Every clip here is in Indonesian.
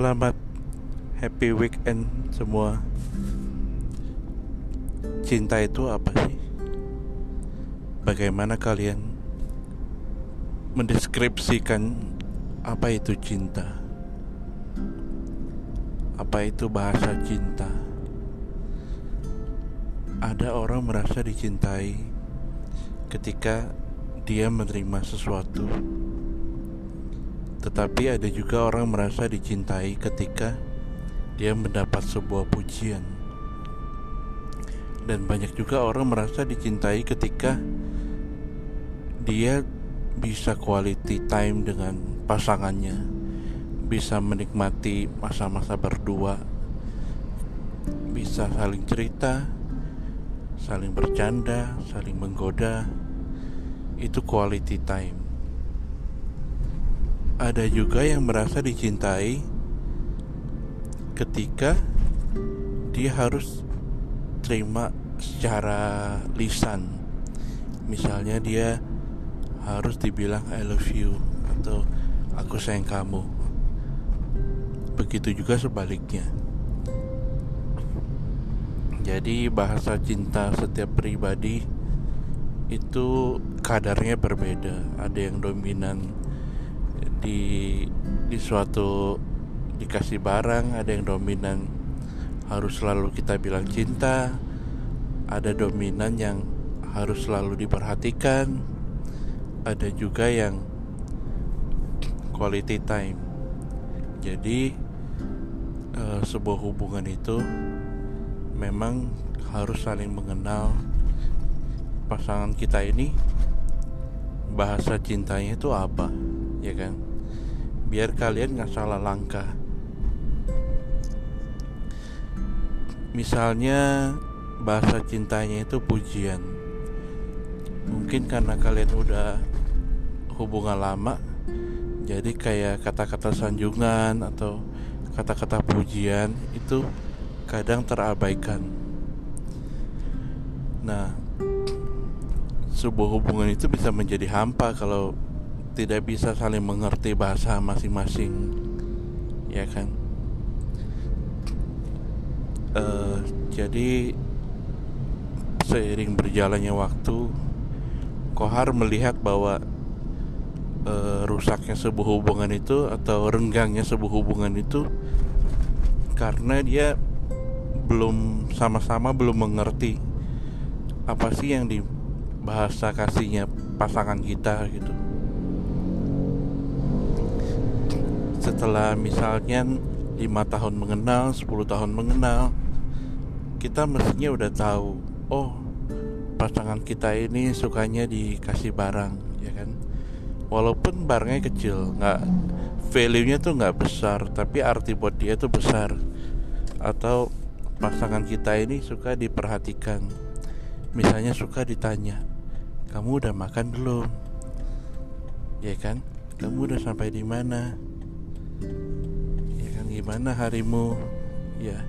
Selamat happy weekend semua. Cinta itu apa sih? Bagaimana kalian mendeskripsikan apa itu cinta? Apa itu bahasa cinta? Ada orang merasa dicintai ketika dia menerima sesuatu tetapi ada juga orang merasa dicintai ketika dia mendapat sebuah pujian. Dan banyak juga orang merasa dicintai ketika dia bisa quality time dengan pasangannya, bisa menikmati masa-masa berdua, bisa saling cerita, saling bercanda, saling menggoda. Itu quality time ada juga yang merasa dicintai ketika dia harus terima secara lisan. Misalnya dia harus dibilang I love you atau aku sayang kamu. Begitu juga sebaliknya. Jadi bahasa cinta setiap pribadi itu kadarnya berbeda. Ada yang dominan di di suatu dikasih barang ada yang dominan harus selalu kita bilang cinta ada dominan yang harus selalu diperhatikan ada juga yang quality time. Jadi uh, sebuah hubungan itu memang harus saling mengenal. Pasangan kita ini bahasa cintanya itu apa ya kan biar kalian nggak salah langkah. Misalnya bahasa cintanya itu pujian. Mungkin karena kalian udah hubungan lama jadi kayak kata-kata sanjungan atau kata-kata pujian itu kadang terabaikan. Nah sebuah hubungan itu bisa menjadi hampa kalau tidak bisa saling mengerti bahasa masing-masing. Ya kan? Uh, jadi seiring berjalannya waktu Kohar melihat bahwa uh, rusaknya sebuah hubungan itu atau renggangnya sebuah hubungan itu karena dia belum sama-sama belum mengerti apa sih yang di bahasa kasihnya pasangan kita gitu setelah misalnya lima tahun mengenal 10 tahun mengenal kita mestinya udah tahu oh pasangan kita ini sukanya dikasih barang ya kan? Walaupun barangnya kecil nggak value nya tuh nggak besar tapi arti buat dia tuh besar. Atau pasangan kita ini suka diperhatikan misalnya suka ditanya kamu udah makan belum? Ya kan? Kamu udah sampai di mana ya kan gimana harimu? Ya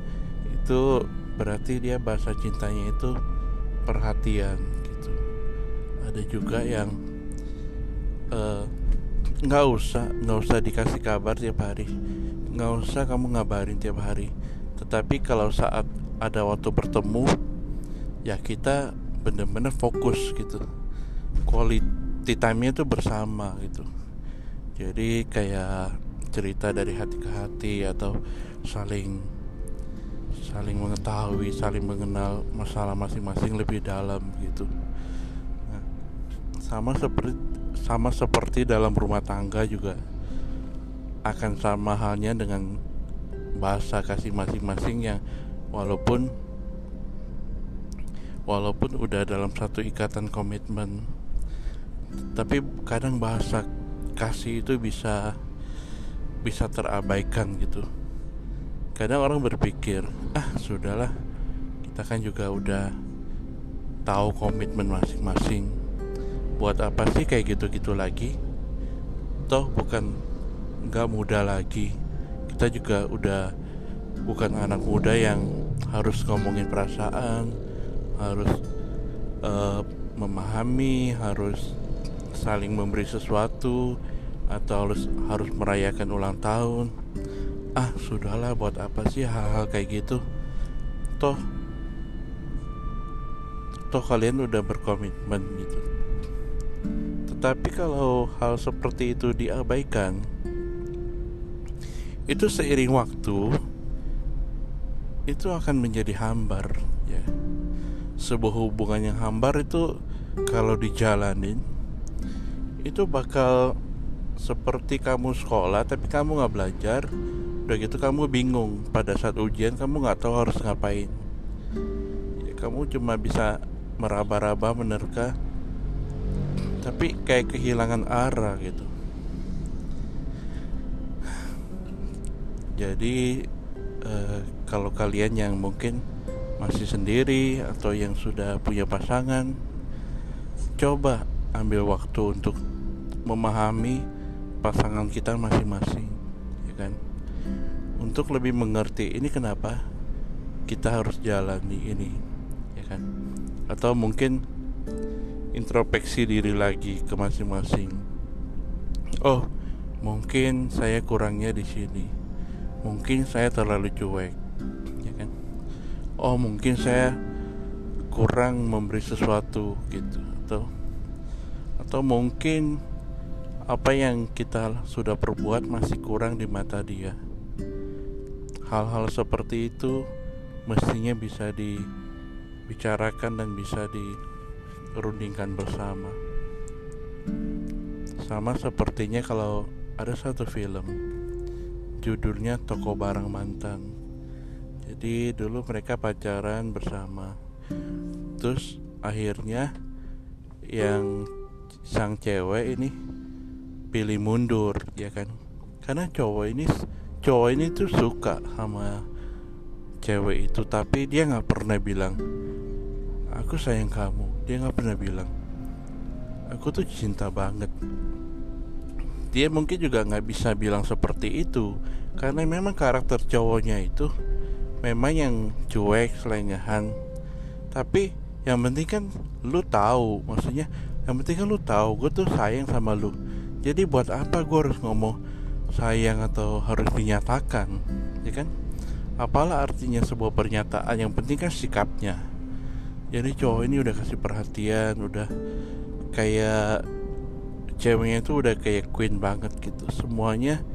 itu berarti dia bahasa cintanya itu perhatian gitu. Ada juga yang eh, nggak uh, usah nggak usah dikasih kabar tiap hari. Nggak usah kamu ngabarin tiap hari. Tetapi kalau saat ada waktu bertemu ya kita bener-bener fokus gitu. Quality time-nya tuh bersama gitu. Jadi kayak cerita dari hati ke hati atau saling saling mengetahui, saling mengenal masalah masing-masing lebih dalam gitu. Nah, sama seperti sama seperti dalam rumah tangga juga akan sama halnya dengan bahasa kasih masing-masing yang walaupun walaupun udah dalam satu ikatan komitmen tapi kadang bahasa kasih itu bisa bisa terabaikan gitu. Kadang orang berpikir ah sudahlah kita kan juga udah tahu komitmen masing-masing. Buat apa sih kayak gitu-gitu lagi? Toh bukan nggak muda lagi. Kita juga udah bukan anak muda yang harus ngomongin perasaan harus uh, memahami harus saling memberi sesuatu atau harus harus merayakan ulang tahun? Ah sudahlah buat apa sih hal-hal kayak gitu? Toh toh kalian udah berkomitmen gitu. Tetapi kalau hal seperti itu diabaikan itu seiring waktu itu akan menjadi hambar ya. Sebuah hubungan yang hambar itu kalau dijalanin itu bakal seperti kamu sekolah tapi kamu nggak belajar udah gitu kamu bingung. Pada saat ujian kamu nggak tahu harus ngapain. Ya, kamu cuma bisa meraba-raba menerka tapi kayak kehilangan arah gitu. Jadi eh, kalau kalian yang mungkin masih sendiri atau yang sudah punya pasangan coba ambil waktu untuk memahami pasangan kita masing-masing ya kan? Untuk lebih mengerti ini kenapa kita harus jalani ini ya kan? Atau mungkin introspeksi diri lagi ke masing-masing. Oh mungkin saya kurangnya di sini. Mungkin saya terlalu cuek ya kan? Oh mungkin saya kurang memberi sesuatu gitu. Atau atau mungkin apa yang kita sudah perbuat masih kurang di mata dia. Hal-hal seperti itu mestinya bisa dibicarakan dan bisa dirundingkan bersama. Sama sepertinya kalau ada satu film judulnya Toko Barang Mantan. Jadi dulu mereka pacaran bersama. Terus akhirnya yang sang cewek ini pilih mundur ya kan? Karena cowok ini cowok ini tuh suka sama cewek itu tapi dia nggak pernah bilang aku sayang kamu. Dia nggak pernah bilang aku tuh cinta banget. Dia mungkin juga nggak bisa bilang seperti itu karena memang karakter cowoknya itu memang yang cuek selengahan tapi yang penting kan lu tahu maksudnya yang penting kan lu tahu gue tuh sayang sama lu jadi buat apa gue harus ngomong sayang atau harus dinyatakan? Ya kan? Apalah artinya sebuah pernyataan? Yang penting kan sikapnya. Jadi cowok ini udah kasih perhatian udah kayak ceweknya itu udah kayak queen banget gitu. Semuanya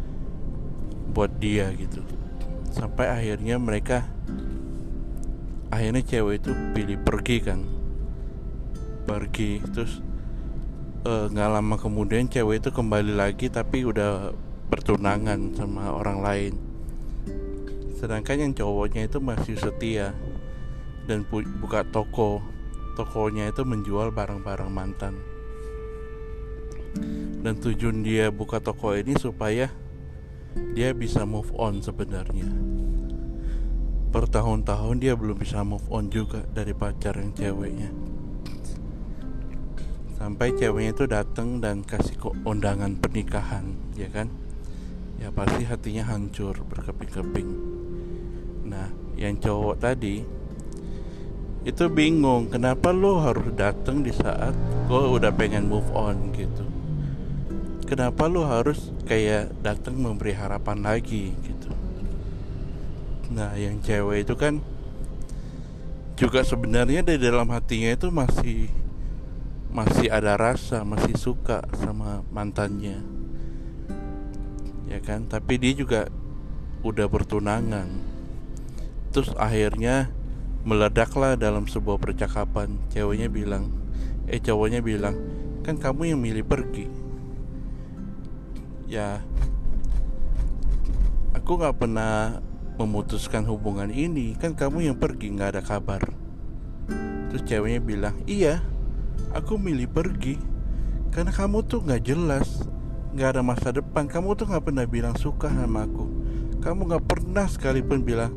buat dia gitu. Sampai akhirnya mereka akhirnya cewek itu pilih pergi kan. Pergi terus nggak uh, lama kemudian cewek itu kembali lagi tapi udah bertunangan sama orang lain. Sedangkan yang cowoknya itu masih setia dan buka toko. Tokonya itu menjual barang-barang mantan. Dan tujuan dia buka toko ini supaya dia bisa move on sebenarnya. Bertahun-tahun dia belum bisa move on juga dari pacar yang ceweknya sampai ceweknya itu datang dan kasih undangan pernikahan ya kan? Ya pasti hatinya hancur berkeping-keping. Nah yang cowok tadi itu bingung kenapa lo harus datang di saat gue udah pengen move on gitu? Kenapa lo harus kayak datang memberi harapan lagi gitu? Nah yang cewek itu kan juga sebenarnya dari dalam hatinya itu masih masih ada rasa masih suka sama mantannya. Ya kan? Tapi dia juga udah bertunangan. Terus akhirnya meledaklah dalam sebuah percakapan. Ceweknya bilang eh cowoknya bilang kan kamu yang milih pergi. Ya aku nggak pernah memutuskan hubungan ini. Kan kamu yang pergi nggak ada kabar. Terus ceweknya bilang iya aku milih pergi. Karena kamu tuh nggak jelas. Nggak ada masa depan. Kamu tuh nggak pernah bilang suka sama aku. Kamu nggak pernah sekalipun bilang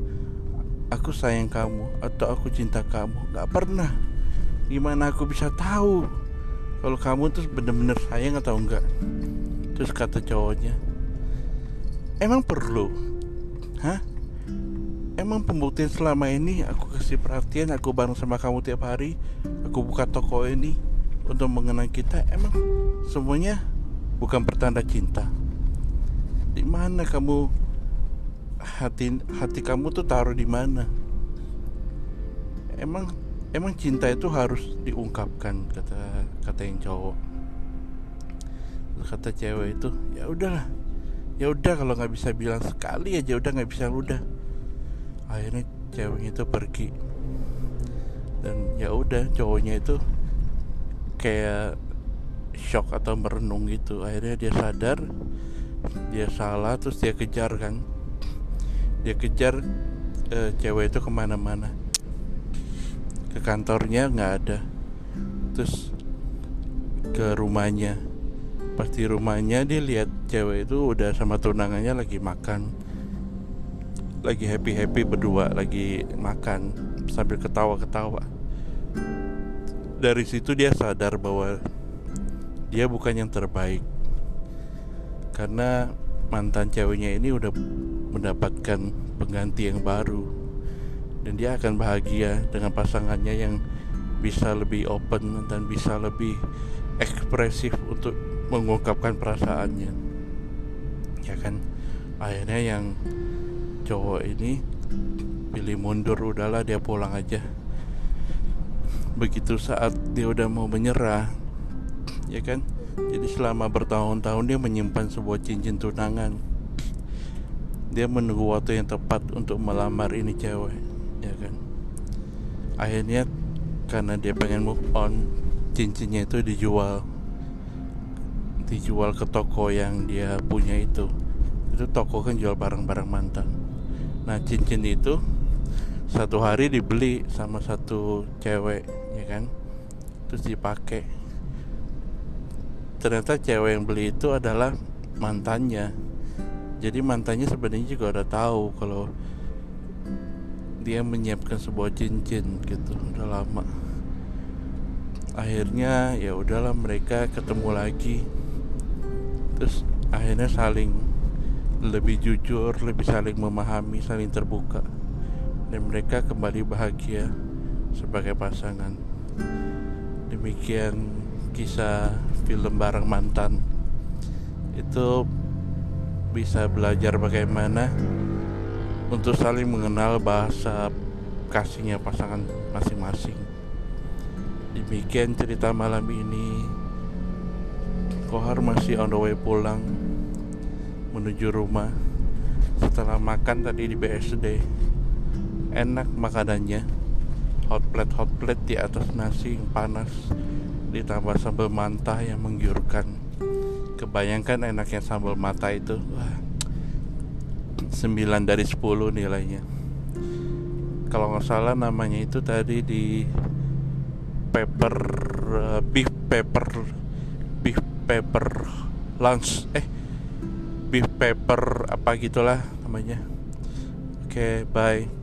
aku sayang kamu atau aku cinta kamu. Nggak pernah. Gimana aku bisa tahu kalau kamu tuh bener-bener sayang atau enggak terus kata cowoknya emang perlu? Hah? Emang pembuktian selama ini aku kasih perhatian aku bareng sama kamu tiap hari aku buka toko ini untuk mengenal kita emang semuanya bukan pertanda cinta. Di mana kamu hati hati kamu tuh taruh di mana? Emang emang cinta itu harus diungkapkan kata kata yang cowok. Kata cewek itu ya udahlah ya udah kalau nggak bisa bilang sekali aja udah nggak bisa udah. Akhirnya ceweknya itu pergi. Dan ya udah cowoknya itu kayak shock atau merenung gitu. Akhirnya dia sadar dia salah terus dia kejar kan. Dia kejar uh, cewek itu ke mana-mana. Ke kantornya nggak ada. Terus ke rumahnya. Pasti rumahnya dia lihat cewek itu udah sama tunangannya lagi makan. Lagi happy happy berdua lagi makan. Sambil ketawa ketawa dari situ dia sadar bahwa dia bukan yang terbaik. Karena mantan ceweknya ini udah mendapatkan pengganti yang baru. Dan dia akan bahagia dengan pasangannya yang bisa lebih open dan bisa lebih ekspresif untuk mengungkapkan perasaannya. Ya kan? Akhirnya yang cowok ini pilih mundur udahlah dia pulang aja begitu saat dia udah mau menyerah ya kan jadi selama bertahun-tahun dia menyimpan sebuah cincin tunangan. Dia menunggu waktu yang tepat untuk melamar ini cewek, ya kan. Akhirnya karena dia pengen move on, cincinnya itu dijual. Dijual ke toko yang dia punya itu. Itu toko kan jual barang-barang mantan. Nah, cincin itu satu hari dibeli sama satu cewek, kan. Terus dipakai. Ternyata cewek yang beli itu adalah mantannya. Jadi mantannya sebenarnya juga udah tahu kalau dia menyiapkan sebuah cincin gitu. Udah lama. Akhirnya ya udahlah mereka ketemu lagi. Terus akhirnya saling lebih jujur lebih saling memahami saling terbuka. Dan mereka kembali bahagia sebagai pasangan demikian kisah film bareng mantan itu bisa belajar bagaimana untuk saling mengenal bahasa kasihnya pasangan masing-masing. Demikian cerita malam ini. Kohar masih on the way pulang menuju rumah setelah makan tadi di BSD. Enak makanannya. Hot plate hot plate di atas nasi yang panas. Ditambah sambal manta yang menggiurkan. Kebayangkan enaknya sambal mata itu. Wah. 9 dari 10 nilainya. Kalau nggak salah namanya itu tadi di pepper uh, beef pepper beef pepper lunch. Eh beef pepper apa gitulah namanya. Oke okay, bye